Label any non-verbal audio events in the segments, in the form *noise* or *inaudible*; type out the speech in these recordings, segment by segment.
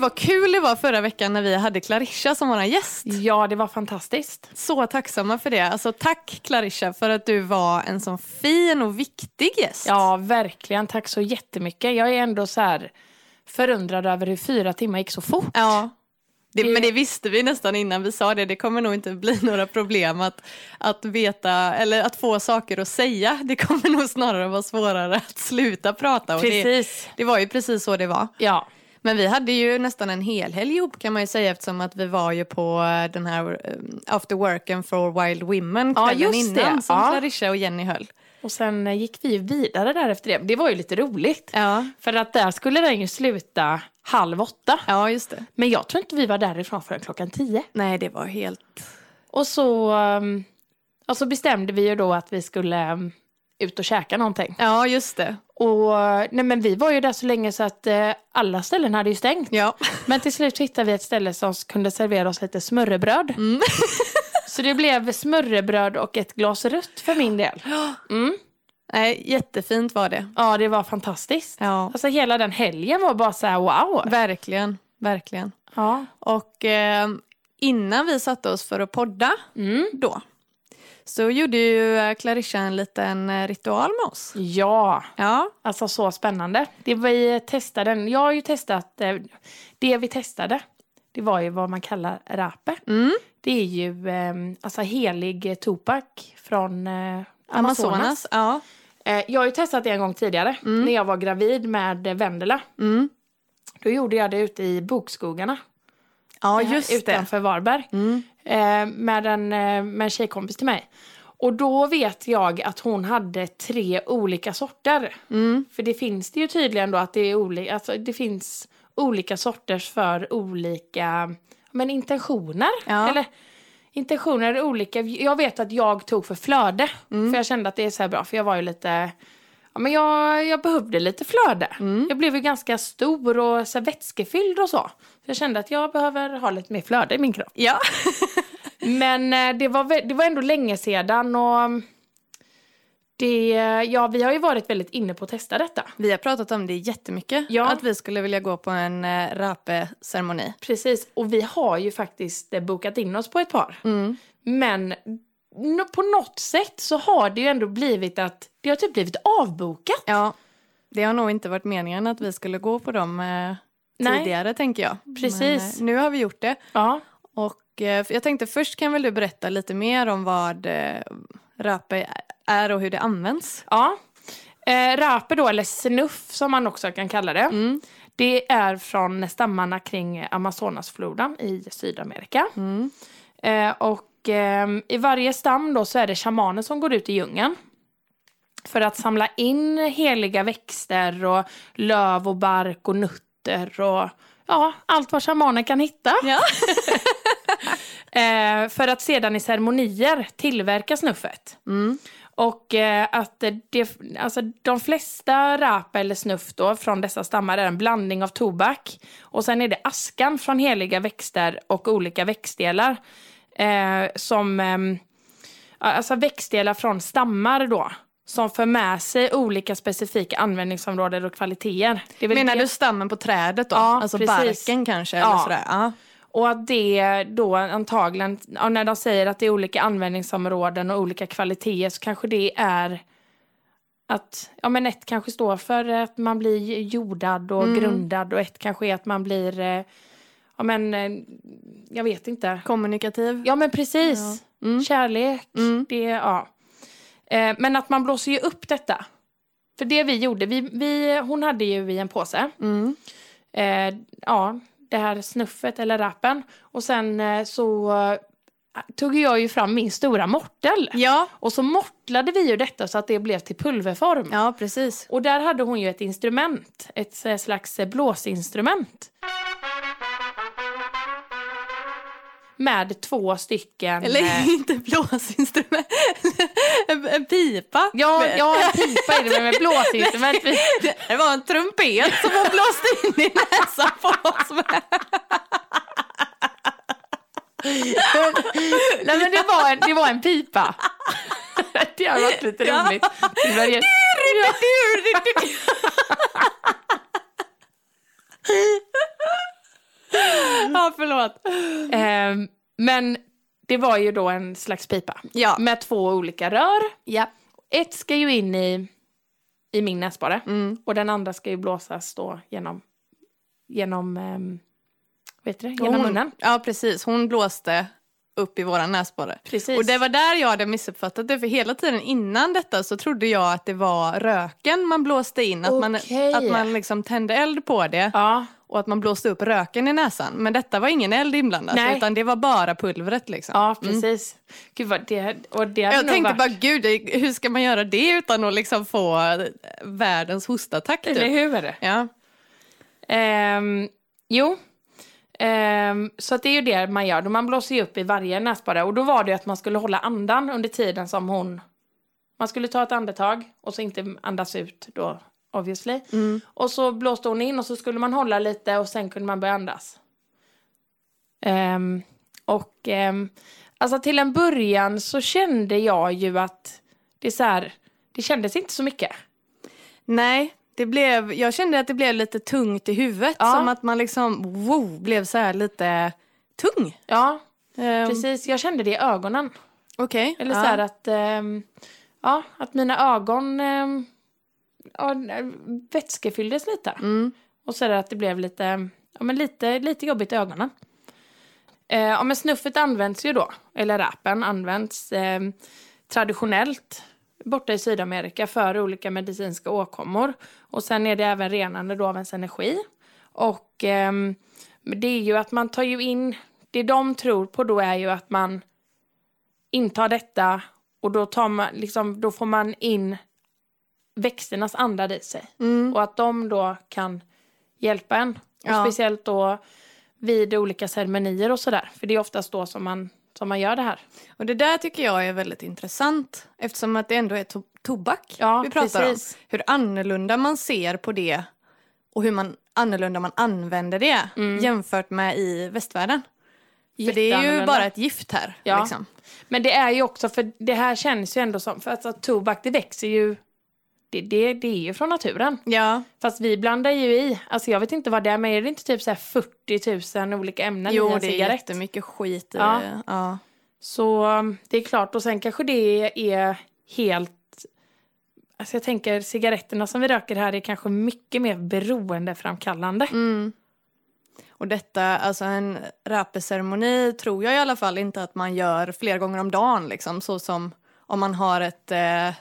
gud vad kul det var förra veckan när vi hade Clarissa som vår gäst. Ja, det var fantastiskt. Så tacksamma för det. Alltså, tack Clarissa för att du var en sån fin och viktig gäst. Ja, verkligen. Tack så jättemycket. Jag är ändå så här förundrad över hur fyra timmar gick så fort. Ja. Det, men det visste vi nästan innan vi sa det. Det kommer nog inte bli *laughs* några problem att, att veta eller att få saker att säga. Det kommer nog snarare vara svårare att sluta prata. Och Precis. Det, det var ju precis så det var. Ja. Men vi hade ju nästan en hel helg ihop kan man ju säga eftersom att vi var ju på eh, den här um, after worken for wild women Ja, kvällen det. innan som Ja. Clarissa och Jenny höll. Och sen eh, gick vi ju vidare där efter det. Det var ju lite roligt. Ja, För att där skulle den ju sluta halv åtta. ja just det. Men jag tror inte vi var därifrån förrän klockan tio. Nej det var helt... Och så, um, och så bestämde vi ju då att vi skulle um, ut och käka någonting. Ja just det. Och nej men vi var ju där så länge så att eh, alla ställen hade ju stängt. Ja. Men till slut hittade vi ett ställe som kunde servera oss lite smörrebröd. Mm. *laughs* så det blev smörrebröd och ett glas rött för min del. *gasps* Mm. Nej, jättefint var det. Ja, det var fantastiskt. Ja. Alltså hela den helgen var bara så här wow. Verkligen, verkligen. Ja. Och eh, innan vi satte oss för att podda Mm. då så gjorde ju eh, Clarissa en liten eh, ritual med oss. Ja, Ja, alltså så spännande. Det vi testade, jag har ju testat, eh, det vi testade, det var ju vad man kallar rape. mm. Det är ju alltså helig tobak från Amazonas. Amazonas. Ja. Jag har ju testat det en gång tidigare, när jag var gravid med Vendela. Mm. Då gjorde jag det ute i bokskogarna. Ja, eh, just det. utanför Varberg. Mm. Eh, med, en, eh, med en tjejkompis till mig. Och då vet jag att hon hade tre olika sorter. Mm. För det finns det ju tydligen då att det är olika, alltså det finns olika sorters för olika men intentioner. Ja. Eller intentioner är olika. Jag vet att jag tog för flöde. Mm. För jag kände att det är så här bra. För jag var ju lite, ja men jag, jag behövde lite flöde. Mm. Jag blev ju ganska stor och så vätskefylld och så. Jag kände att jag behöver ha lite mer flöde i min kropp. Ja. *laughs* Men eh, det var, det var ändå länge sedan och det, ja, vi har ju varit väldigt inne på att testa detta. Vi har pratat om det jättemycket. Ja. Att vi skulle vilja gå på en eh, rape-ceremoni. Precis, och vi har ju faktiskt eh, bokat in oss på ett par. Mm. Men på något sätt så har det ju ändå blivit att det har typ blivit avbokat. Ja, det har nog inte varit meningen att vi skulle gå på dem eh, Nej. tidigare tänker jag. Precis. Men, eh, nu har vi gjort det. Ja, Och eh, jag tänkte först kan väl du berätta lite mer om vad eh, rape är och hur det används. ja. Eh, rape då, eller snuff som man också kan kalla det. Mm. Det är från stammarna kring Amazonasfloden i Sydamerika. Mm. Eh, och eh, i varje stam då så är det shamaner som går ut i djungeln. För att samla in heliga växter och löv och bark och nötter och ja, allt vad shamaner kan hitta. Ja. *laughs* Eh, för att sedan i ceremonier tillverka snuffet. Mm. Och eh, att det, alltså de flesta rap eller snuff då från dessa stammar är en blandning av tobak. Och sen är det askan från heliga växter och olika växtdelar. Eh, som, ehm, alltså växtdelar från stammar då. Som för med sig olika specifika användningsområden och kvaliteter. Menar det- du stammen på trädet då? Ja, alltså precis. barken kanske? Ja. Eller sådär. Ja. Och att det då antagligen, när de säger att det är olika användningsområden och olika kvaliteter så kanske det är att, ja men ett kanske står för att man blir jordad och Mm. grundad och ett kanske är att man blir, eh, ja men, eh, jag vet inte. Kommunikativ? Ja men precis, Ja. Mm. kärlek, Mm. det, ja. Eh, men att man blåser ju upp detta. För det vi gjorde, vi, vi, hon hade ju i en påse, Mm. eh, ja, det här snuffet eller rappen. Och sen eh, så eh, tog jag ju fram min stora mortel. Ja. Och så mortlade vi ju detta så att det blev till pulverform. ja, precis. Och där hade hon ju ett instrument, ett eh, slags blåsinstrument. Med två stycken... Eller eh, *laughs* inte blåsinstrument, en, en pipa. Ja, ja, en pipa är det men *laughs* med blåsinstrument. Det var en trumpet som hon blåste in i näsan på oss med. *laughs* Nej men det var en, det var en pipa. Det har varit lite roligt. Det var jätte- *laughs* ja, förlåt. Ehm, men det var ju då en slags pipa Ja. med två olika rör. ja. Ett ska ju in i, i min näsborre Mm. och den andra ska ju blåsas då genom, genom, um, vet du, genom hon, munnen. Ja, precis. Hon blåste upp i våran näsborre. Precis. Och det var där jag hade missuppfattat det, för hela tiden innan detta så trodde jag att det var röken man blåste in, att man, Okej. att man liksom tände eld på det Ja, och att man blåste upp röken i näsan. Men detta var ingen eld inblandat, Nej. utan det var bara pulvret liksom. ja precis. Gud vad det, och det Jag tänkte varit, bara, gud, det- hur ska man göra det utan att liksom få världens hostattack? Eller Typ? hur? Ja. Ehm, jo. Ehm, så att det är ju det man gör. Man blåser ju upp i varje näsborre. Och då var det att man skulle hålla andan under tiden som hon... Man skulle ta ett andetag och så inte andas ut då, obviously. Och så blåste hon in och så skulle man hålla lite och sen kunde man börja andas. Ehm, och ehm, alltså till en början så kände jag ju att det så här, det kändes inte så mycket. Nej, det blev, jag kände att det blev lite tungt i huvudet. Ja. Som att man liksom, wow, blev så här lite tung. Ja, Ehm, precis. Jag kände det i ögonen. Okej. Eller ja. så här att, ehm, ja, att mina ögon um, ja, vätskefylldes lite. Mm. Och så är det att det blev lite, ja, men lite, lite jobbigt i ögonen. Eh, ja, men snuffet används ju då, eller rapen används eh, traditionellt borta i Sydamerika för olika medicinska åkommor. Och sen är det även renande då av ens energi. Och ehm, det är ju att man tar ju in, det de tror på då är ju att man intar detta och då, tar man, liksom, då får man in växternas andad i sig. Mm. Och att de då kan hjälpa en. Och Ja. speciellt då vid olika ceremonier och sådär. För det är oftast då som man, som man gör det här. Och det där tycker jag är väldigt intressant eftersom att det ändå är to- tobak Ja, vi pratar precis. om. Hur annorlunda man ser på det och hur man annorlunda man använder det jämfört med i västvärlden. För det är ju bara ett gift här. Ja. Liksom. Men det är ju också, för det här känns ju ändå som, för att alltså, tobak det växer ju, det, det, det är ju från naturen. Ja, Fast vi blandar ju i, alltså jag vet inte vad det är, men är det inte typ så här 40 000 olika ämnen i jo en det är cigarett? jättemycket skit i Ja. det. Ja. Så um, det är klart, och sen kanske det är helt... Alltså jag tänker cigaretterna som vi röker här är kanske mycket mer beroendeframkallande. Mm. Och detta, alltså en rapeceremoni tror jag i alla fall inte att man gör flera gånger om dagen liksom. Så som om man har ett eh,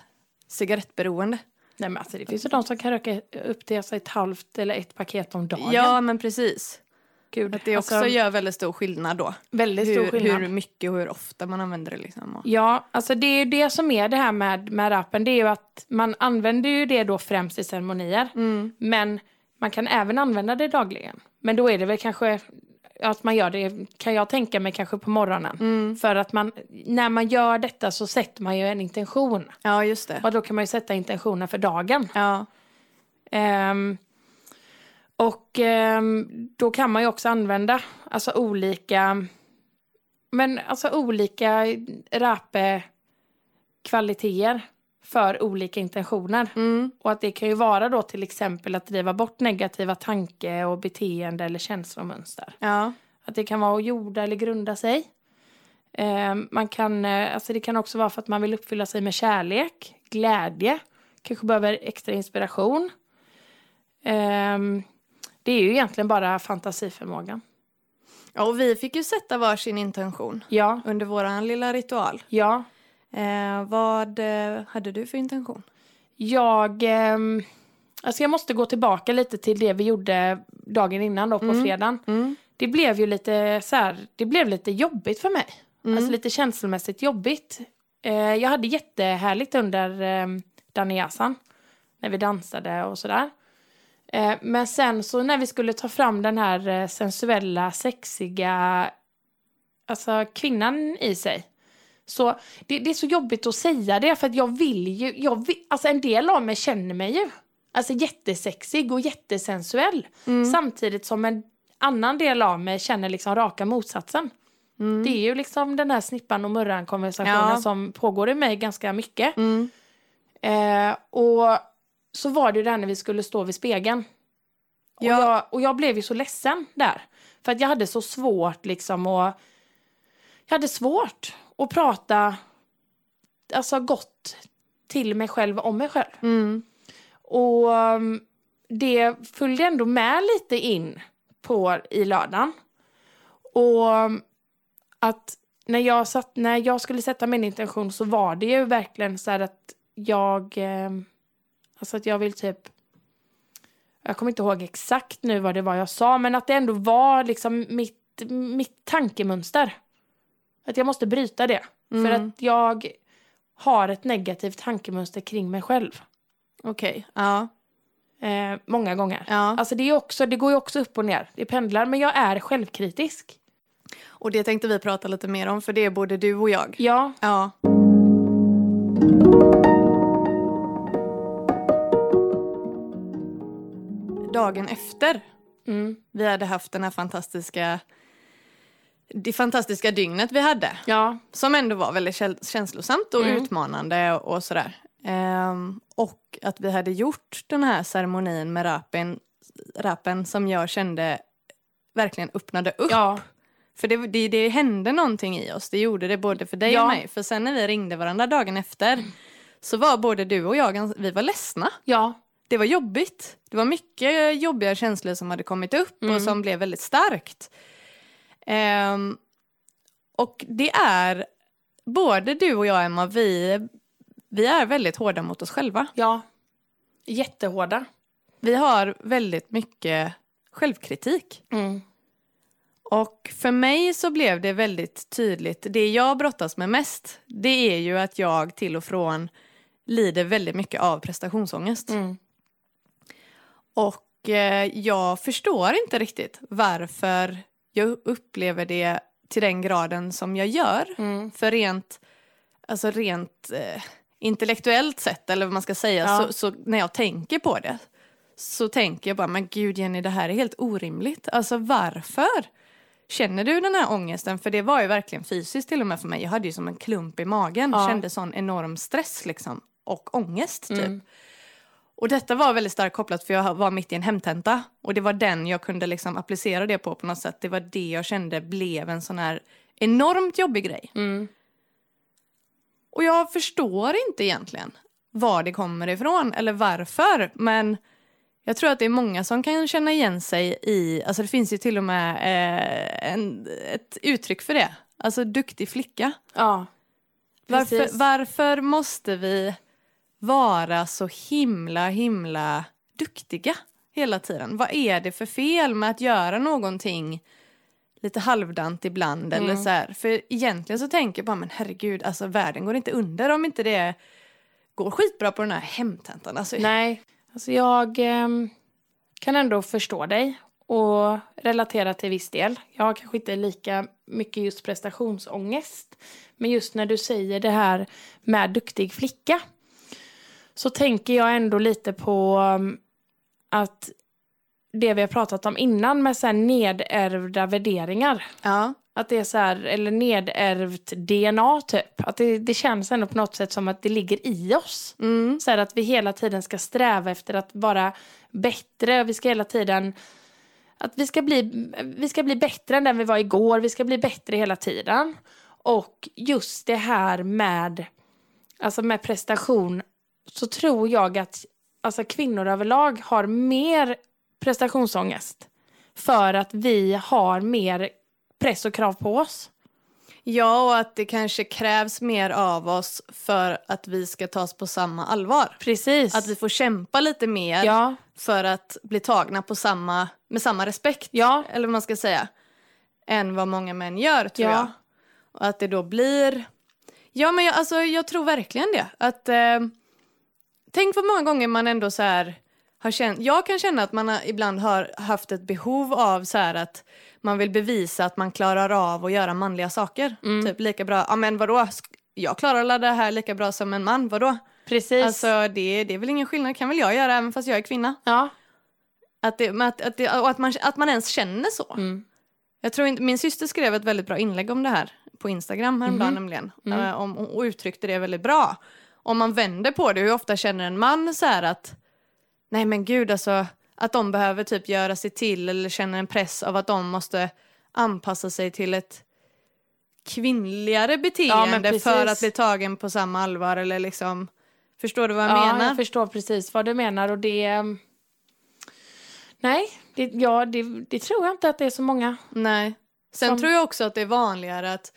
cigarettberoende. Nej men alltså det finns ju de som kan röka upp till alltså, ett halvt eller ett paket om dagen. Ja men precis. Gud, Att det också alltså, gör väldigt stor skillnad då. väldigt stor Hur, skillnad. hur mycket och hur ofta man använder det liksom. Och... Ja, alltså det är ju det som är det här med, med rappen. Det är ju att man använder ju det då främst i ceremonier. Mm. Men man kan även använda det dagligen. Men då är det väl kanske att man gör det, kan jag tänka mig, kanske på morgonen. Mm. För att man, när man gör detta så sätter man ju en intention. Ja just det. Och då kan man ju sätta intentionen för dagen. Ja. Ehm, och ehm, då kan man ju också använda alltså olika, men alltså olika rape-kvaliteter för olika intentioner. Mm. Och att det kan ju vara då till exempel att driva bort negativa tanke och beteende eller känslomönster. Ja. Att det kan vara att jorda eller grunda sig. Ehm, man kan, eh, alltså det kan också vara för att man vill uppfylla sig med kärlek, glädje, kanske behöver extra inspiration. Ehm, det är ju egentligen bara fantasiförmågan. ja. Och vi fick ju sätta varsin intention Ja, under våran lilla ritual. ja. Eh, vad eh, hade du för intention? Jag, ehm, alltså jag måste gå tillbaka lite till det vi gjorde dagen innan då på fredagen. Mm. Det blev ju lite så här, det blev lite jobbigt för mig. Alltså lite känslomässigt jobbigt. Eh, jag hade jättehärligt under eh, Daniasan. När vi dansade och sådär. Eh, men sen så när vi skulle ta fram den här eh, sensuella, sexiga, alltså kvinnan i sig. Så det, det är så jobbigt att säga det för att jag vill ju, jag vill, alltså en del av mig känner mig ju. Alltså jättesexig och jättesensuell. Samtidigt som en annan del av mig känner liksom raka motsatsen. Det är ju liksom den här snippan och murran konversationen Ja. som pågår i mig ganska mycket. Mm. Eh, och så var det ju det här när vi skulle stå vid spegeln. Ja. Och, jag, och jag blev ju så ledsen där. För att jag hade så svårt liksom att... Jag hade svårt att prata alltså gott till mig själv om mig själv. Mm. Och um, det följde ändå med lite in på i lördagen. Och um, att när jag, satt, när jag skulle sätta min intention så var det ju verkligen så att jag... Eh, alltså att jag vill typ... Jag kommer inte ihåg exakt nu vad det var jag sa, men att det ändå var liksom mitt, mitt tankemönster. Att jag måste bryta det. Mm. För att jag har ett negativt tankemönster kring mig själv. Okej, ja. Eh, många gånger. ja. Alltså det, är också, det går ju också upp och ner. Det pendlar. Men jag är självkritisk. Och det tänkte vi prata lite mer om för det är både du och jag. Ja. Ja. Dagen efter Mm. vi hade haft den här fantastiska det fantastiska dygnet vi hade. Ja. Som ändå var väldigt känslosamt och Mm. utmanande och, och sådär. Ehm, och att vi hade gjort den här ceremonin med rapen, rapen som jag kände verkligen öppnade upp. Ja. För det, det, det hände någonting i oss, det gjorde det både för dig Ja. och mig. För sen när vi ringde varandra dagen efter så var både du och jag, vi var ledsna. Ja. Det var jobbigt. Det var mycket jobbiga känslor som hade kommit upp och Mm. som blev väldigt starkt. Ehm, och det är, både du och jag Emma, vi, vi är väldigt hårda mot oss själva. Ja. Jättehårda. Vi har väldigt mycket självkritik. Mm. Och för mig så blev det väldigt tydligt, det jag brottas med mest, det är ju att jag till och från lider väldigt mycket av prestationsångest. Mm. Och eh, jag förstår inte riktigt varför jag upplever det till den graden som jag gör. Mm. För rent, alltså rent eh, intellektuellt sett, eller vad man ska säga, Ja. så, så när jag tänker på det så tänker jag bara, men gud Jenny, det här är helt orimligt. Alltså varför? Känner du den här ångesten? För det var ju verkligen fysiskt till och med för mig. Jag hade ju som en klump i magen, Ja. kände sån enorm stress liksom. Och ångest typ. Mm. Och detta var väldigt starkt kopplat för jag var mitt i en hemtenta. Och det var den jag kunde liksom applicera det på på något sätt. Det var det jag kände blev en sån här enormt jobbig grej. Mm. Och jag förstår inte egentligen var det kommer ifrån eller varför. Men jag tror att det är många som kan känna igen sig i, alltså det finns ju till och med eh, en, ett uttryck för det. Alltså duktig flicka. Ja. Varför, varför måste vi vara så himla, himla duktiga hela tiden? Vad är det för fel med att göra någonting lite halvdant ibland? Eller Mm. så här? För egentligen så tänker jag bara, men herregud, alltså världen går inte under om inte det går skitbra på den här hemtentan. Alltså, Nej. Alltså jag ehm, kan ändå förstå dig och relatera till viss del. Jag har kanske inte lika mycket just prestationsångest. Men just när du säger det här med duktig flicka så tänker jag ändå lite på um, att det vi har pratat om innan med så här nedärvda värderingar. Ja. Att det är så här, eller nedärvt DNA typ. Att det, det känns ändå på något sätt som att det ligger i oss. Mm. Så här att vi hela tiden ska sträva efter att vara bättre. Vi ska hela tiden... Att vi ska, bli, vi ska bli bättre än den vi var igår. Vi ska bli bättre hela tiden. Och just det här med, alltså med prestation så tror jag att alltså kvinnor överlag har mer prestationsångest. För att vi har mer press och krav på oss. ja, och att det kanske krävs mer av oss för att vi ska tas på samma allvar. Precis. Att vi får kämpa lite mer ja, för att bli tagna på samma, med samma respekt. ja, eller vad man ska säga, än vad många män gör tror Ja. jag. Och att det då blir... Ja, men jag, alltså, jag tror verkligen det. Att, eh, tänk vad många gånger man ändå så här har känt... Jag kan känna att man ibland har haft ett behov av så här att man vill bevisa att man klarar av att göra manliga saker. Mm. Typ lika bra, ja men vadå, jag klarar det här lika bra som en man, vadå? precis. Alltså det, det är väl ingen skillnad, kan väl jag göra även fast jag är kvinna. ja. Att, det, att, att, det, och att, man, att man ens känner så. Mm. Jag tror inte, min syster skrev ett väldigt bra inlägg om det här på Instagram häromdagen Mhm. nämligen. Mm. eh, om, och uttryckte det väldigt bra. Om man vänder på det, hur ofta känner en man så här att nej men gud alltså att de behöver typ göra sig till eller känner en press av att de måste anpassa sig till ett kvinnligare beteende precis. för att bli tagen på samma allvar eller liksom Förstår du vad jag ja, menar? jag förstår precis vad du menar och det... ehm, Nej, det, ja, det, det tror jag inte att det är så många. Nej. Sen Som- tror jag också att det är vanligare att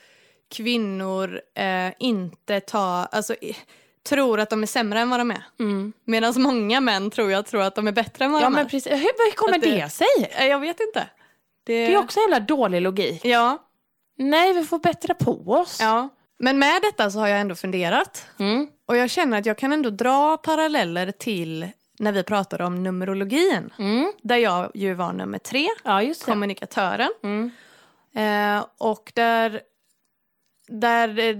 kvinnor eh, inte tar, alltså, tror att de är sämre än vad de är. Mm. Medan många män tror jag tror att de är bättre än vad Ja, de men är. precis. Hur, hur kommer Att det- det, sig? Eh, Jag vet inte. Det, Det är också en jävla dålig logik. Ja, Nej, vi får bättra på oss. ja. Men med detta så har jag ändå funderat. Mm. Och jag känner att jag kan ändå dra paralleller till när vi pratade om numerologin. Mm. Där jag ju var nummer tre, Ja, kommunikatören. Mm. Eh, och där, där eh,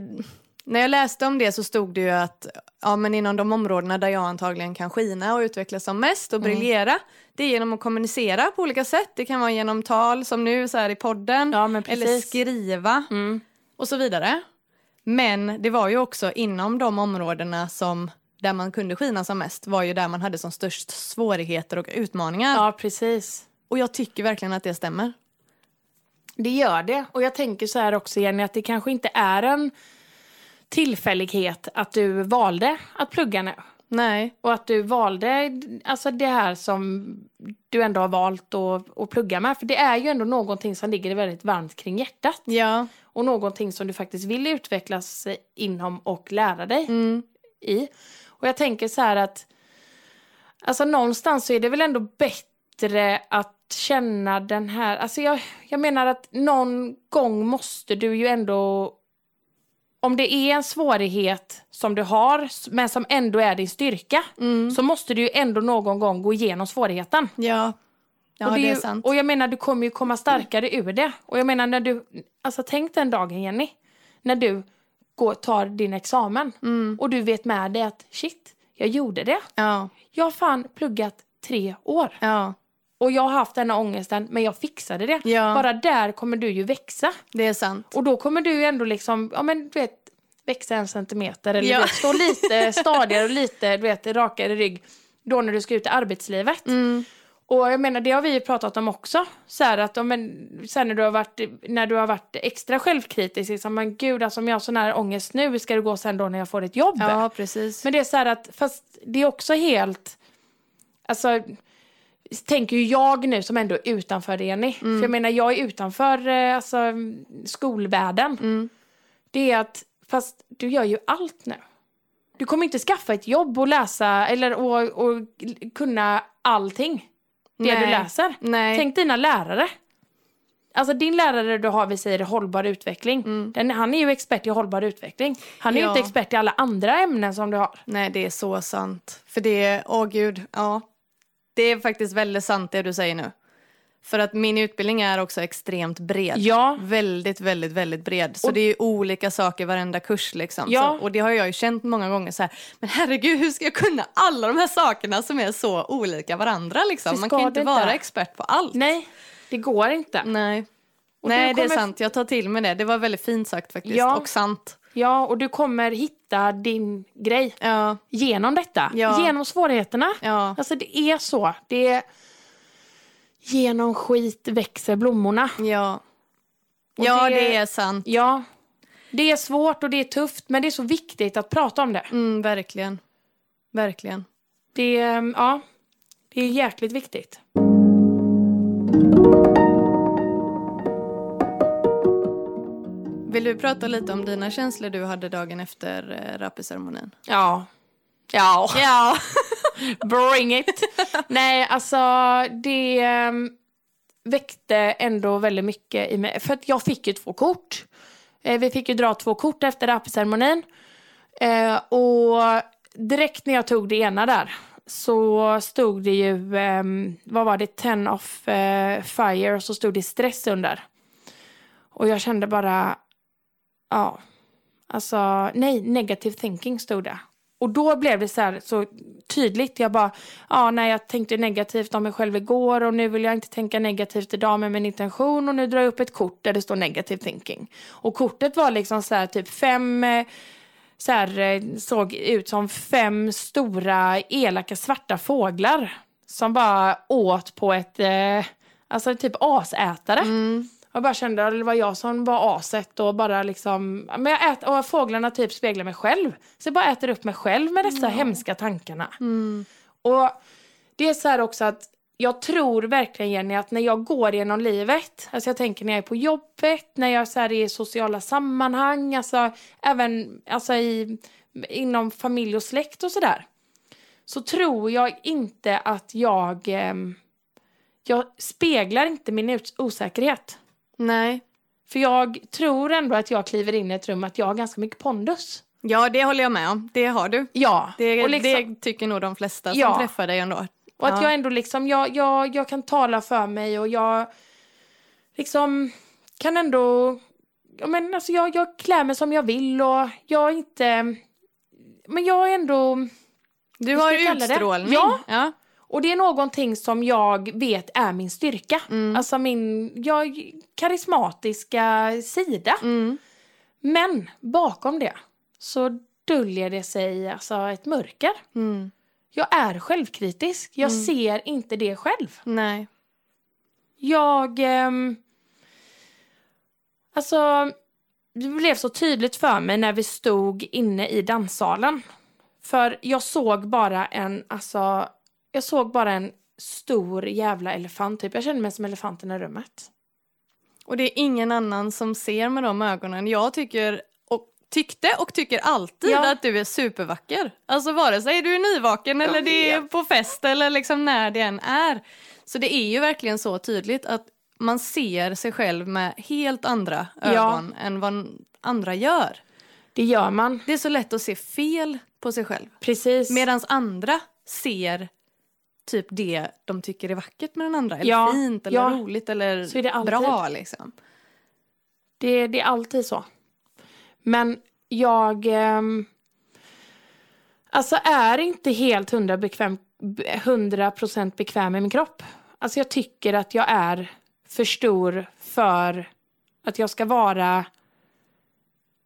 när jag läste om det så stod det ju att ja, men inom de områdena där jag antagligen kan skina och utvecklas som mest och Mm. briljera det är genom att kommunicera på olika sätt. Det kan vara genom tal som nu så här i podden Ja, eller skriva Mm. och så vidare. Men det var ju också inom de områdena som där man kunde skina som mest var ju där man hade som störst svårigheter och utmaningar. Ja, precis. Och jag tycker verkligen att det stämmer. Det gör det. Och jag tänker så här också, Jenny, att det kanske inte är en tillfällighet att du valde att plugga nu. Nej. Och att du valde alltså det här som du ändå har valt att, att plugga med. För det är ju ändå någonting som ligger dig väldigt varmt kring hjärtat. Ja. Och någonting som du faktiskt vill utvecklas inom och lära dig Mm. i. Och jag tänker så här att alltså någonstans så är det väl ändå bättre att känna den här, alltså jag, jag menar att någon gång måste du ju ändå om det är en svårighet som du har men som ändå är din styrka Mm. så måste du ju ändå någon gång gå igenom svårigheten. Ja. Ja, och det, det, är ju- sant. Och jag menar, du kommer ju komma starkare ur det. Och jag menar, när du... Alltså tänk den dagen, Jenny. När du går, tar din examen. Mm. Och du vet med dig att shit, jag gjorde det. Ja. Jag har fan pluggat tre år. ja, Och jag har haft denna ångesten, men jag fixade det. Ja. Bara där kommer du ju växa. det är sant. Och då kommer du ju ändå liksom, ja men du vet, växa en centimeter. Eller Ja. du vet, stå lite *laughs* stadigare och lite, du vet, rakare rygg. Då när du ska ut i arbetslivet. Mm. Och jag menar, det har vi ju pratat om också. Så här att, men, sen när du har varit, när du har varit extra självkritisk, liksom, men gud, alltså, om jag har sån här ångest nu, hur ska det gå sen då när jag får ett jobb? Ja, precis. Men det är så här att, fast det är också helt, alltså, tänker ju jag nu som ändå är utanför det, Jenny. För jag menar, jag är utanför eh, alltså, skolvärlden. Mm. Det är att, fast du gör ju allt nu. Du kommer inte skaffa ett jobb och läsa, eller och, och kunna allting. Det du Nej. läser. Nej. Tänk dina lärare. Alltså din lärare du har, vi säger hållbar utveckling. Den, han är ju expert i hållbar utveckling. Han är ju Mm. Ja. inte expert i alla andra ämnen som du har. Nej, det är så sant. För det är, åh gud, ja. Det är faktiskt väldigt sant det du säger nu. För att min utbildning är också extremt bred. Ja. Väldigt, väldigt, väldigt bred. Så Och- det är ju olika saker varenda kurs liksom. Ja. Så, och det har jag ju känt många gånger så här, men herregud hur ska jag kunna alla de här sakerna som är så olika varandra liksom? Man kan ju inte det vara inte. expert på allt. Nej, det går inte. Nej. Och Nej, du det är kommer- sant. Jag tar till mig det. Det var väldigt fint sagt faktiskt. Ja. Och sant. Ja, och du kommer hitta din grej Ja, genom detta. Ja. Genom svårigheterna. ja, Alltså det är så. Det är... Genom skit växer blommorna. ja. Och Ja, det- det är sant. Ja, det är svårt och det är tufft, men det är så viktigt att prata om det. Mm, verkligen. Verkligen. Det ja, det är jäkligt viktigt. Vill du prata lite om dina känslor du hade dagen efter eh? Ja. Ja. Ja. *laughs* Bring it! Nej, alltså det ehm, väckte ändå väldigt mycket i mig. För att jag fick ju två kort. Eh, vi fick ju dra två kort efter rapceremonin. Eh, och direkt när jag tog det ena där så stod det ju, ehm, vad var det, ten of eh, fire och så stod det stress under. Och jag kände bara, ja, alltså nej, negative thinking stod det. Och då blev det så här så tydligt. Jag bara, ja nej jag tänkte negativt om mig själv igår och nu vill jag inte tänka negativt idag med min intention och nu drar jag upp ett kort där det står negative thinking. Och kortet var liksom så här typ fem, eh, så här eh, såg ut som fem stora elaka svarta fåglar som bara åt på ett, eh, alltså typ asätare. Mm. Jag bara kände att det var jag som var aset och bara liksom, men jag äter, och fåglarna typ speglar mig själv. Så jag bara äter upp mig själv med dessa hemska tankarna. Mm. Och det är så här också att jag tror verkligen Jenny att när jag går genom livet, alltså jag tänker när jag är på jobbet, när jag så här är i sociala sammanhang, alltså även alltså i, inom familj och släkt och sådär. Så tror jag inte att jag, ehm, jag speglar inte min osäkerhet. Nej. För jag tror ändå att jag kliver in i ett rum att jag har ganska mycket pondus. Ja, det håller jag med om. Det har du. Ja, Det, och, liksom, det tycker nog de flesta som Ja. träffar dig ändå. och att ja. jag ändå liksom, jag, jag, jag kan tala för mig och jag liksom kan ändå, ja, men alltså jag, jag klär mig som jag vill och jag är inte, men jag är ändå, Du har utstrålning. Ja. ja. Och det är någonting som jag vet är min styrka. Mm. Alltså min, jag, karismatiska sida. Mm. Men bakom det så döljer det sig alltså ett mörker. Mm. Jag är självkritisk. Jag Mm. ser inte det själv. Nej. Jag... ehm, alltså, det blev så tydligt för mig när vi stod inne i danssalen. För jag såg bara en, alltså, jag såg bara en stor jävla elefant typ. Jag kände mig som elefanten i rummet. Och det är ingen annan som ser med de ögonen. Jag tycker och tyckte och tycker alltid Ja. att du är supervacker. Alltså vare sig du är nyvaken Jag eller det är på fest eller liksom när det än är. Så det är ju verkligen så tydligt att man ser sig själv med helt andra Ja. ögon än vad andra gör. Det gör man. Det är så lätt att se fel på sig själv. Precis. Medan andra ser typ det de tycker är vackert med den andra. Eller Ja, fint eller ja. roligt eller Så är det alltid. bra liksom. Det, det är alltid så. Men jag... ehm, alltså är inte helt hundra, bekväm, hundra procent bekväm med min kropp. Alltså jag tycker att jag är för stor för att jag ska vara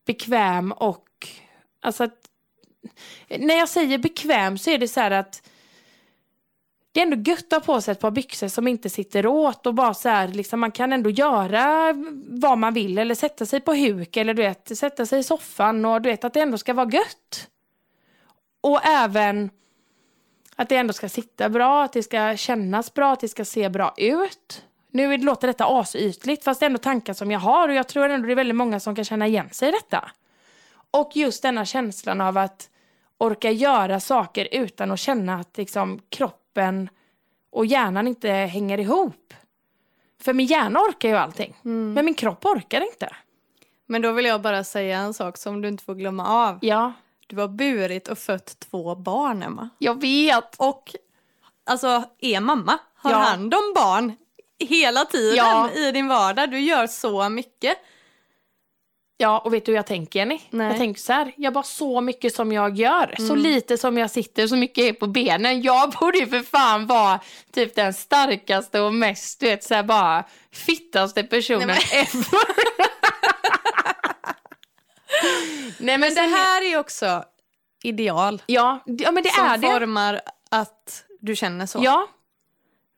bekväm och... Alltså att, när jag säger bekväm så är det så här att det är ändå gött att ha på sig ett par byxor som inte sitter åt och bara så här, liksom, man kan ändå göra vad man vill eller sätta sig på huk eller du vet, sätta sig i soffan och du vet att det ändå ska vara gött. Och även att det ändå ska sitta bra, att det ska kännas bra, att det ska se bra ut. Nu låter detta asytligt fast det är ändå tankar som jag har och jag tror ändå det är väldigt många som kan känna igen sig i detta. Och just denna känslan av att orka göra saker utan att känna att liksom, kroppen och hjärnan inte hänger ihop. För min hjärna orkar ju allting, men min kropp orkar inte. Men då vill jag bara säga en sak som du inte får glömma av. Ja, Du har burit och fött två barn, Emma. jag vet. Och alltså, är mamma, har Ja. hand om barn hela tiden Ja. i din vardag. Du gör så mycket. Ja, och vet du hur jag tänker Jenny? Nej. Jag tänker så här, jag bara så mycket som jag gör, så Mm. lite som jag sitter, så mycket är på benen. Jag borde ju för fan vara typ den starkaste och mest, du vet så här bara fittaste personen Nej, ever. *laughs* Nej men, Men det här är också ideal. Ja, ja men det som är det. formar att du känner så. Ja,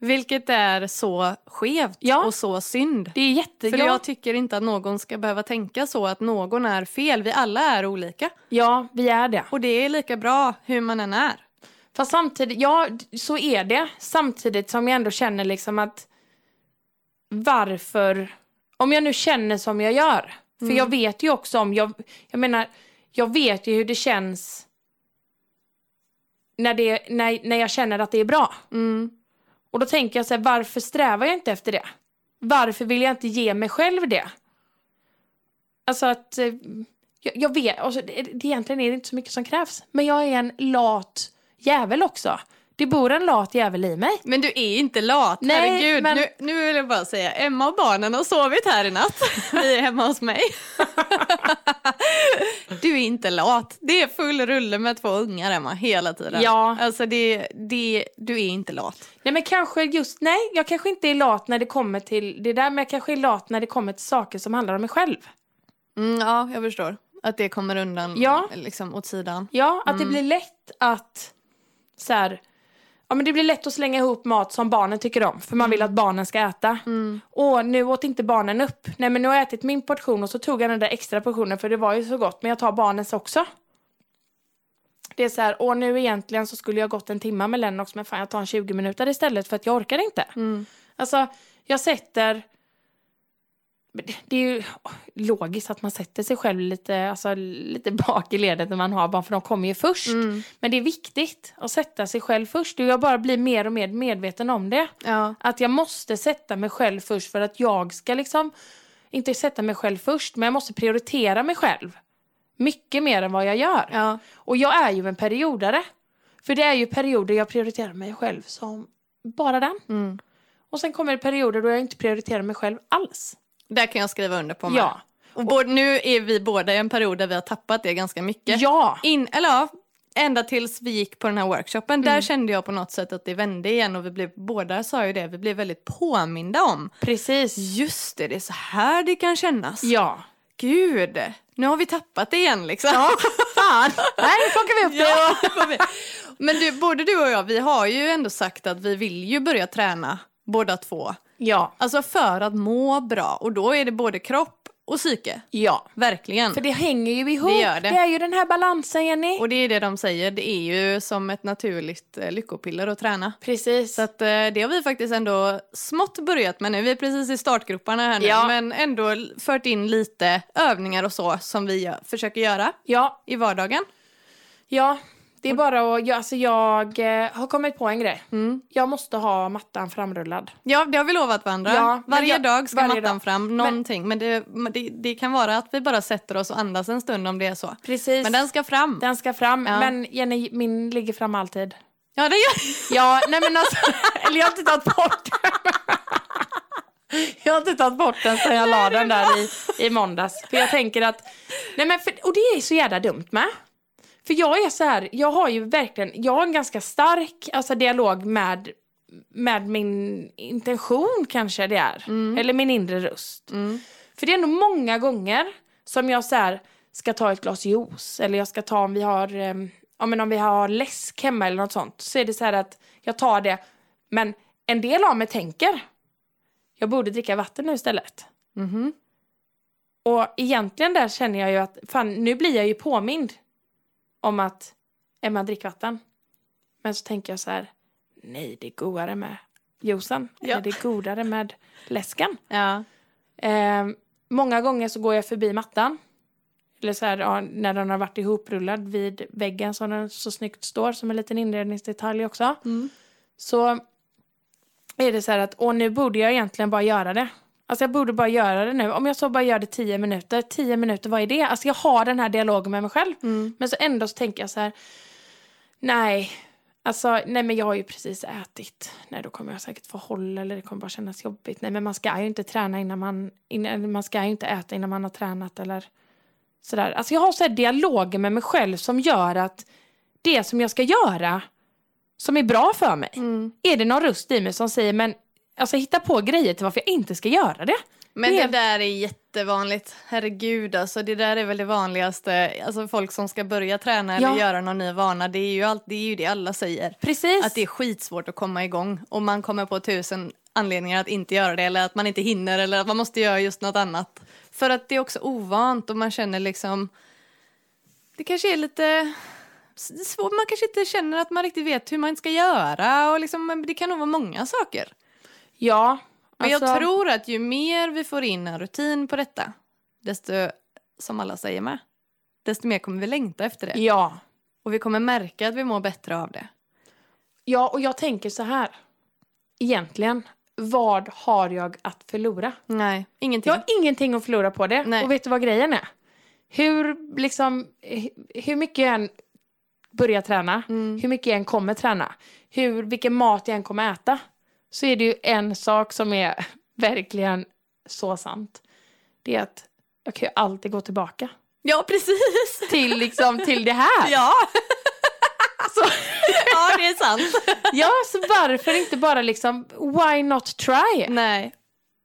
Vilket är så skevt Ja. och så synd. det är jätte... För ja, jag tycker inte att någon ska behöva tänka så att någon är fel. Vi alla är olika. ja, vi är det. Och det är lika bra hur man än är. Fast samtidigt, ja så är det. Samtidigt som jag ändå känner liksom att varför, om jag nu känner som jag gör. För Mm. jag vet ju också om, jag, jag menar, jag vet ju hur det känns när, det, när, när jag känner att det är bra. Mm. Och då tänker jag så här, varför strävar jag inte efter det? Varför vill jag inte ge mig själv det? Alltså att, eh, jag, jag vet, alltså, det, det, egentligen är det inte så mycket som krävs. Men jag är en lat jävel också. Det bor en lat jävel i mig. Men du är inte lat, Nej, herregud. men- Nu, nu vill jag bara säga, Emma och barnen har sovit här i natt. Vi är hemma hos mig. *laughs* Du är inte lat. Det är full rulle med två ungar, Emma, hela tiden. Ja. Alltså, det, det, du är inte lat. Nej men kanske just, nej jag kanske inte är lat när det kommer till det där men jag kanske är lat när det kommer till saker som handlar om mig själv. Mm, ja, jag förstår. Att det kommer undan Ja. liksom, åt sidan. Ja, att det blir lätt att så här, Ja men det blir lätt att slänga ihop mat som barnen tycker om. För man vill att barnen ska äta. Och nu åt inte barnen upp. Nej men nu har jag ätit min portion och så tog jag den där extra portionen för det var ju så gott. Men jag tar barnens också. Det är så här, och nu egentligen så skulle jag gått en timme med Lennox men fan jag tar en 20 minuter istället för att jag orkar inte. Alltså jag sätter det- är ju logiskt att man sätter sig själv lite, alltså, lite bak i ledet när man har barn, för de kommer ju först. Men det är viktigt att sätta sig själv först. Jag bara blir mer och mer medveten om det. Ja. Att jag måste sätta mig själv först för att jag ska liksom, inte sätta mig själv först, men jag måste prioritera mig själv. Mycket mer än vad jag gör. Ja. Och jag är ju en periodare. För det är ju perioder jag prioriterar mig själv som bara den. Mm. Och sen kommer det perioder då jag inte prioriterar mig själv alls. Där kan jag skriva under på med. Ja. Och både, nu är vi båda i en period där vi har tappat det ganska mycket. Ja. In, eller ja, ända tills vi gick på den här workshopen. Där kände jag på något sätt att det vände igen och vi blev, båda sa ju det, vi blev väldigt påminda om. Precis. Just det, det är så här det kan kännas. Ja. Gud, nu har vi tappat det igen liksom. Fan. Nej, nu plockar vi upp *laughs* det. Ja, det. Men du, både du och jag, vi har ju ändå sagt att vi vill ju börja träna båda två. Ja. Alltså för att må bra och då är det både kropp och psyke. Ja. Verkligen. För det hänger ju ihop. Det gör det. är ju den här balansen, Jenny. Och det är det de säger, det är ju som ett naturligt eh, lyckopiller att träna. Precis. Så att, eh, det har vi faktiskt ändå smått börjat med nu. Vi är precis i startgroparna här nu. Ja. Men ändå fört in lite övningar och så som vi gör, försöker göra ja. i vardagen. Ja. Det är bara att, jag, alltså jag eh, har kommit på en grej. Jag måste ha mattan framrullad. Ja, det har vi lovat varandra. Ja, varje jag- dag ska varje mattan dag. fram, någonting. Men, det, men det, det kan vara att vi bara sätter oss och andas en stund om det är så. Precis. Men den ska fram. Den ska fram. Ja. Men Jenny, min ligger fram alltid. Ja, det gör Ja, nej men alltså, *laughs* eller jag har inte tagit bort den. Jag har inte tagit bort den sen jag la den där i, i måndags. För jag tänker att, nej men för, och det är så jävla dumt med. För jag är så här, jag har ju verkligen, jag har en ganska stark alltså, dialog med, med min intention kanske det är. Eller min inre röst. För det är nog många gånger som jag så här, ska ta ett glas juice eller jag ska ta om vi har, eh, ja, men om vi har läsk hemma eller något sånt. Så är det så här att jag tar det. Men en del av mig tänker, jag borde dricka vatten nu istället. Mhm. Och egentligen där känner jag ju att, fan nu blir jag ju påmind om att Emma drick vatten. Men så tänker jag så här, nej det är godare med juicen. Ja. Eller det är godare med läsken. Ja. Eh, många gånger så går jag förbi mattan. Eller så här, ja, när den har varit ihoprullad vid väggen som den så snyggt står som en liten inredningsdetalj också. Mm. Så är det så här att, åh nu borde jag egentligen bara göra det. Alltså jag borde bara göra det nu. Om jag så bara gör det tio minuter, tio minuter, vad är det? Alltså jag har den här dialogen med mig själv. Mm. Men så ändå så tänker jag så här, nej, alltså nej men jag har ju precis ätit. Nej då kommer jag säkert få håll eller det kommer bara kännas jobbigt. Nej men man ska ju inte träna innan man, innan, man ska ju inte äta innan man har tränat eller sådär. Alltså jag har så här dialoger med mig själv som gör att det som jag ska göra som är bra för mig. Mm. Är det någon röst i mig som säger men alltså hitta på grejer till varför jag inte ska göra det. Men Det det är- där är jättevanligt. Herregud, alltså det där är väl det vanligaste. Alltså folk som ska börja träna eller Ja. göra någon ny vana, det är, ju allt, det är ju det alla säger. Precis. Att det är skitsvårt att komma igång och man kommer på tusen anledningar att inte göra det eller att man inte hinner eller att man måste göra just något annat. För att det är också ovant och man känner liksom, det kanske är lite svårt, man kanske inte känner att man riktigt vet hur man ska göra och liksom, det kan nog vara många saker. Ja. Men alltså- jag tror att ju mer vi får in en rutin på detta, desto, som alla säger med, desto mer kommer vi längta efter det. Ja. Och vi kommer märka att vi mår bättre av det. Ja, och jag tänker så här. Egentligen, vad har jag att förlora? Nej, ingenting. Jag har ingenting att förlora på det. Nej. Och vet du vad grejen är? Hur, liksom, hu- hur mycket jag än börjar träna, Mm. hur mycket jag än kommer träna, hur, vilken mat jag än kommer äta, så är det ju en sak som är *laughs* verkligen så sant. Det är att jag kan ju alltid gå tillbaka Ja, precis. till, liksom, till det här. Ja. *laughs* Så, *laughs* ja, det är sant. ja, så varför inte bara liksom, why not try? Nej.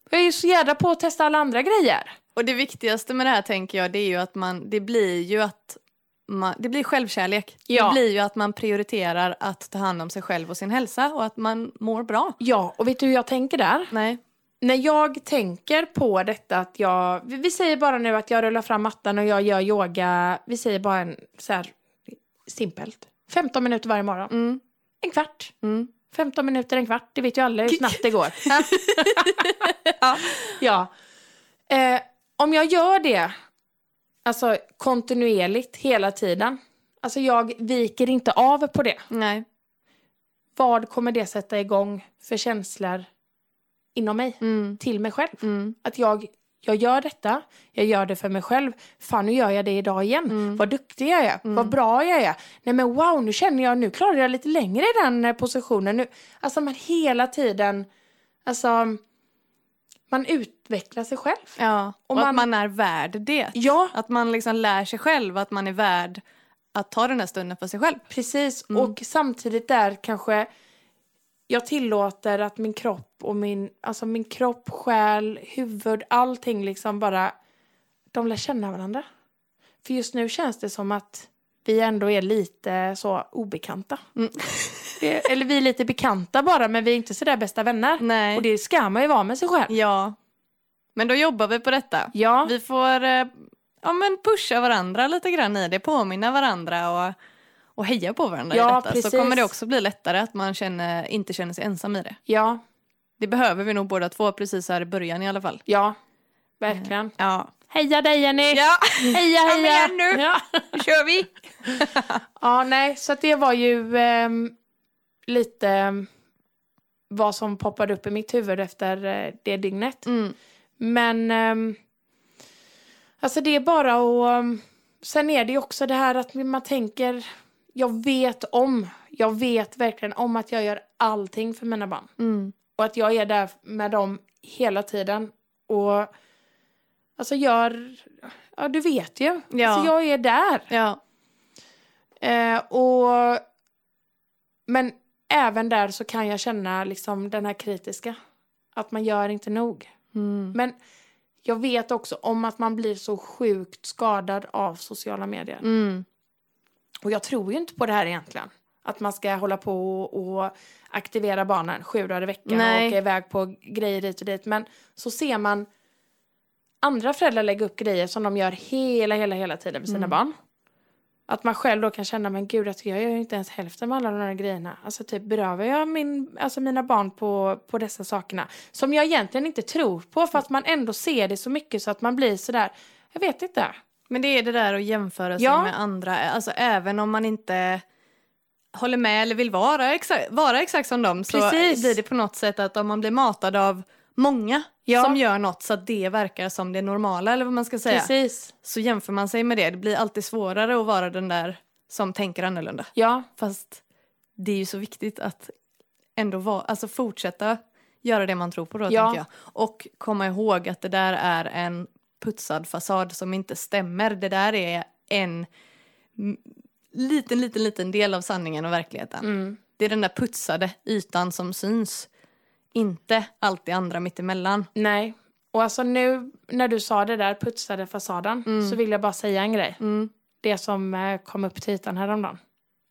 Jag är ju så jädra på att testa alla andra grejer. Och det viktigaste med det här tänker jag, det är ju att man, det blir ju att man, det blir självkärlek. Ja. Det blir ju att man prioriterar att ta hand om sig själv och sin hälsa och att man mår bra. Ja, och vet du hur jag tänker där? Nej. När jag tänker på detta att jag, vi säger bara nu att jag rullar fram mattan och jag gör yoga, vi säger bara en så här simpelt, 15 minuter varje morgon. Mm. En kvart. Mm. 15 minuter, en kvart, det vet ju alla hur snabbt det går. *laughs* Ja. *laughs* ja. Eh, om jag gör det, alltså kontinuerligt hela tiden, alltså jag viker inte av på det. Nej. Vad kommer det sätta igång för känslor inom mig, Mm. till mig själv? Mm. Att jag, jag gör detta, jag gör det för mig själv. Fan, nu gör jag det idag igen. Mm. Vad duktig jag är, vad bra jag är. Nej men wow, nu känner jag, nu klarar jag lite längre i den positionen. Nu, alltså man hela tiden, alltså man utvecklar sig själv. Ja. Och, Och att man- man är värd det. Ja, Att man liksom lär sig själv att man är värd att ta den här stunden för sig själv. precis. Mm. Och samtidigt där kanske jag tillåter att min kropp och min, alltså min kropp, själ, huvud, allting liksom bara, de lär känna varandra. För just nu känns det som att vi ändå är lite så obekanta. Mm. *laughs* Eller vi är lite bekanta bara, men vi är inte sådär bästa vänner. Nej. Och det ska man ju vara med sig själv. Ja. Men då jobbar vi på detta. Ja, Vi får eh, ja, men pusha varandra lite grann i det, påminna varandra och, och heja på varandra Ja, i detta. precis. Så kommer det också bli lättare att man känner, inte känner sig ensam i det. ja, Det behöver vi nog båda två precis här i början i alla fall. ja. Verkligen. Ja, Heja dig Jenny! ja Heja, Kom heja! igen nu. Ja. nu kör vi! *laughs* Ja, nej, så det var ju ehm, lite ehm, vad som poppade upp i mitt huvud efter eh, det dygnet. Mm. Men ehm, alltså det är bara att... ehm, sen är det ju också det här att man tänker, jag vet om, jag vet verkligen om att jag gör allting för mina barn. Mm. Och att jag är där med dem hela tiden. Och alltså gör, ja du vet ju. Ja. Alltså jag är där. Ja. Eh, och, men även där så kan jag känna liksom den här kritiska. Att man gör inte nog. Mm. Men jag vet också om att man blir så sjukt skadad av sociala medier. Mm. Och jag tror ju inte på det här egentligen. Att man ska hålla på och aktivera barnen sju dagar i veckan Nej. och åka iväg på grejer dit och dit. Men så ser man andra föräldrar lägga upp grejer som de gör hela, hela, hela tiden med sina Mm. barn. Att man själv då kan känna, men gud, alltså, jag gör ju inte ens hälften med alla de här grejerna. Alltså typ berövar jag min, alltså mina barn på, på dessa sakerna. Som jag egentligen inte tror på, för att man ändå ser det så mycket så att man blir sådär, jag vet inte. Men det är det där att jämföra sig Ja. med andra, alltså även om man inte håller med eller vill vara exakt, vara exakt som dem så Precis. blir det på något sätt att om man blir matad av många Ja. som gör något så att det verkar som det normala eller vad man ska säga Precis. så jämför man sig med det. Det blir alltid svårare att vara den där som tänker annorlunda. Ja, Fast det är ju så viktigt att ändå vara, alltså fortsätta göra det man tror på då Ja. tänker jag. Och komma ihåg att det där är en putsad fasad som inte stämmer. Det där är en liten, liten, liten del av sanningen och verkligheten. mm. Det är den där putsade ytan som syns. Inte allt det andra mittemellan. nej. Och alltså nu när du sa det där, putsade fasaden, Mm. så vill jag bara säga en grej. Mm. Det som eh, kom upp till ytan häromdagen.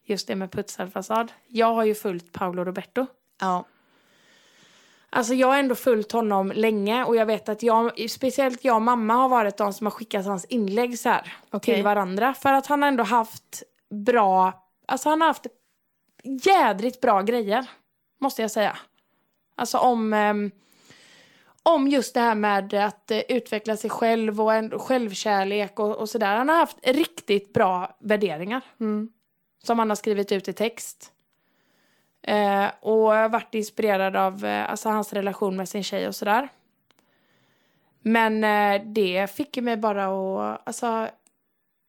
Just det med putsad fasad. Jag har ju följt Paolo Roberto. Ja. Alltså jag har ändå följt honom länge och jag vet att jag, speciellt jag och mamma har varit de som har skickat hans inlägg så här Okej. till varandra. För att han har ändå haft bra, alltså han har haft jädrigt bra grejer. Måste jag säga. Alltså om, ehm, om just det här med att eh, utveckla sig själv och en, självkärlek och, och sådär. Han har haft riktigt bra värderingar Mm. som han har skrivit ut i text. Eh, och varit inspirerad av eh, alltså, hans relation med sin tjej och sådär. Men eh, det fick mig bara att, alltså,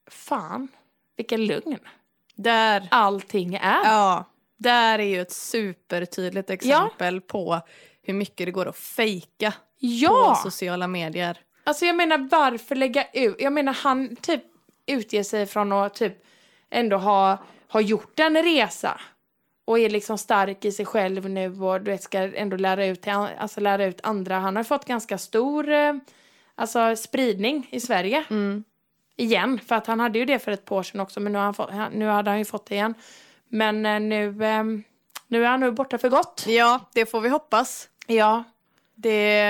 fan, vilken lugn Där allting är. Ja, där är ju ett supertydligt exempel på hur mycket det går att fejka Ja! på sociala medier. Alltså jag menar varför lägga ut, jag menar han typ utger sig från att typ ändå ha, ha gjort en resa. Och är liksom stark i sig själv nu och du vet ska ändå lära ut, till, alltså lära ut andra. Han har fått ganska stor eh, alltså spridning i Sverige. Mm. igen. För att han hade ju det för ett par år sedan också, men nu, har han fått, nu hade han ju fått det igen. Men eh, nu, eh, nu är han nu borta för gott. Ja, det får vi hoppas. Ja, Det,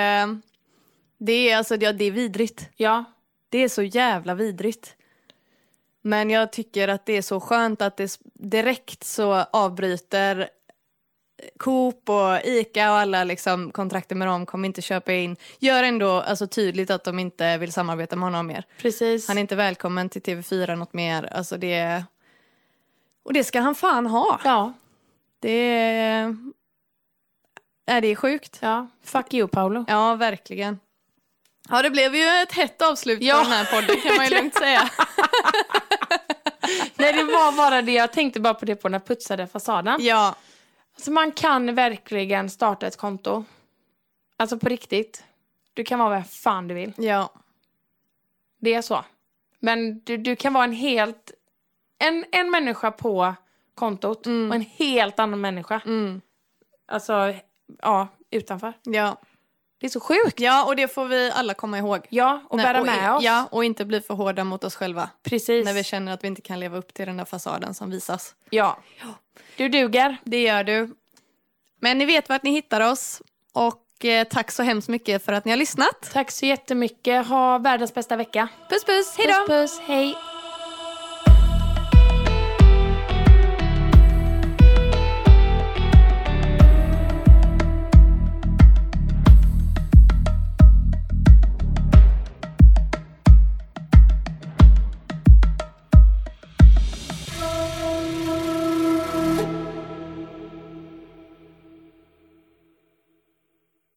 det, är, alltså, ja, det är vidrigt. ja, Det är så jävla vidrigt. Men jag tycker att det är så skönt att det direkt så avbryter Coop och Ica och alla liksom kontrakter med dem kommer inte köpa in. Gör ändå alltså, tydligt att de inte vill samarbeta med honom mer. precis. Han är inte välkommen till TV4 något mer. Alltså det... Och det ska han fan ha. Ja, Det är... Är det sjukt? ja. Fuck you, Paolo. Ja, verkligen. Ja, det blev ju ett hett avslut Ja. på den här podden kan man ju *laughs* lugnt säga. *laughs* Nej, det var bara det. Jag tänkte bara på det på när jag putsade fasaden. Ja, Alltså, man kan verkligen starta ett konto. Alltså på riktigt. Du kan vara vad fan du vill. ja, Det är så. Men du, du kan vara en helt... En, en människa på kontot Mm. och en helt annan människa. mm, Alltså, ja, utanför. ja. Det är så sjukt. Ja, och det får vi alla komma ihåg. Ja, och Nej, bära och, med oss. Ja, och inte bli för hårda mot oss själva. Precis. När vi känner att vi inte kan leva upp till den där fasaden som visas. Ja. Du duger. Det gör du. Men ni vet vart ni hittar oss. Och eh, tack så hemskt mycket för att ni har lyssnat. Tack så jättemycket. Ha världens bästa vecka. Puss puss, hejdå! Puss, puss. Hej.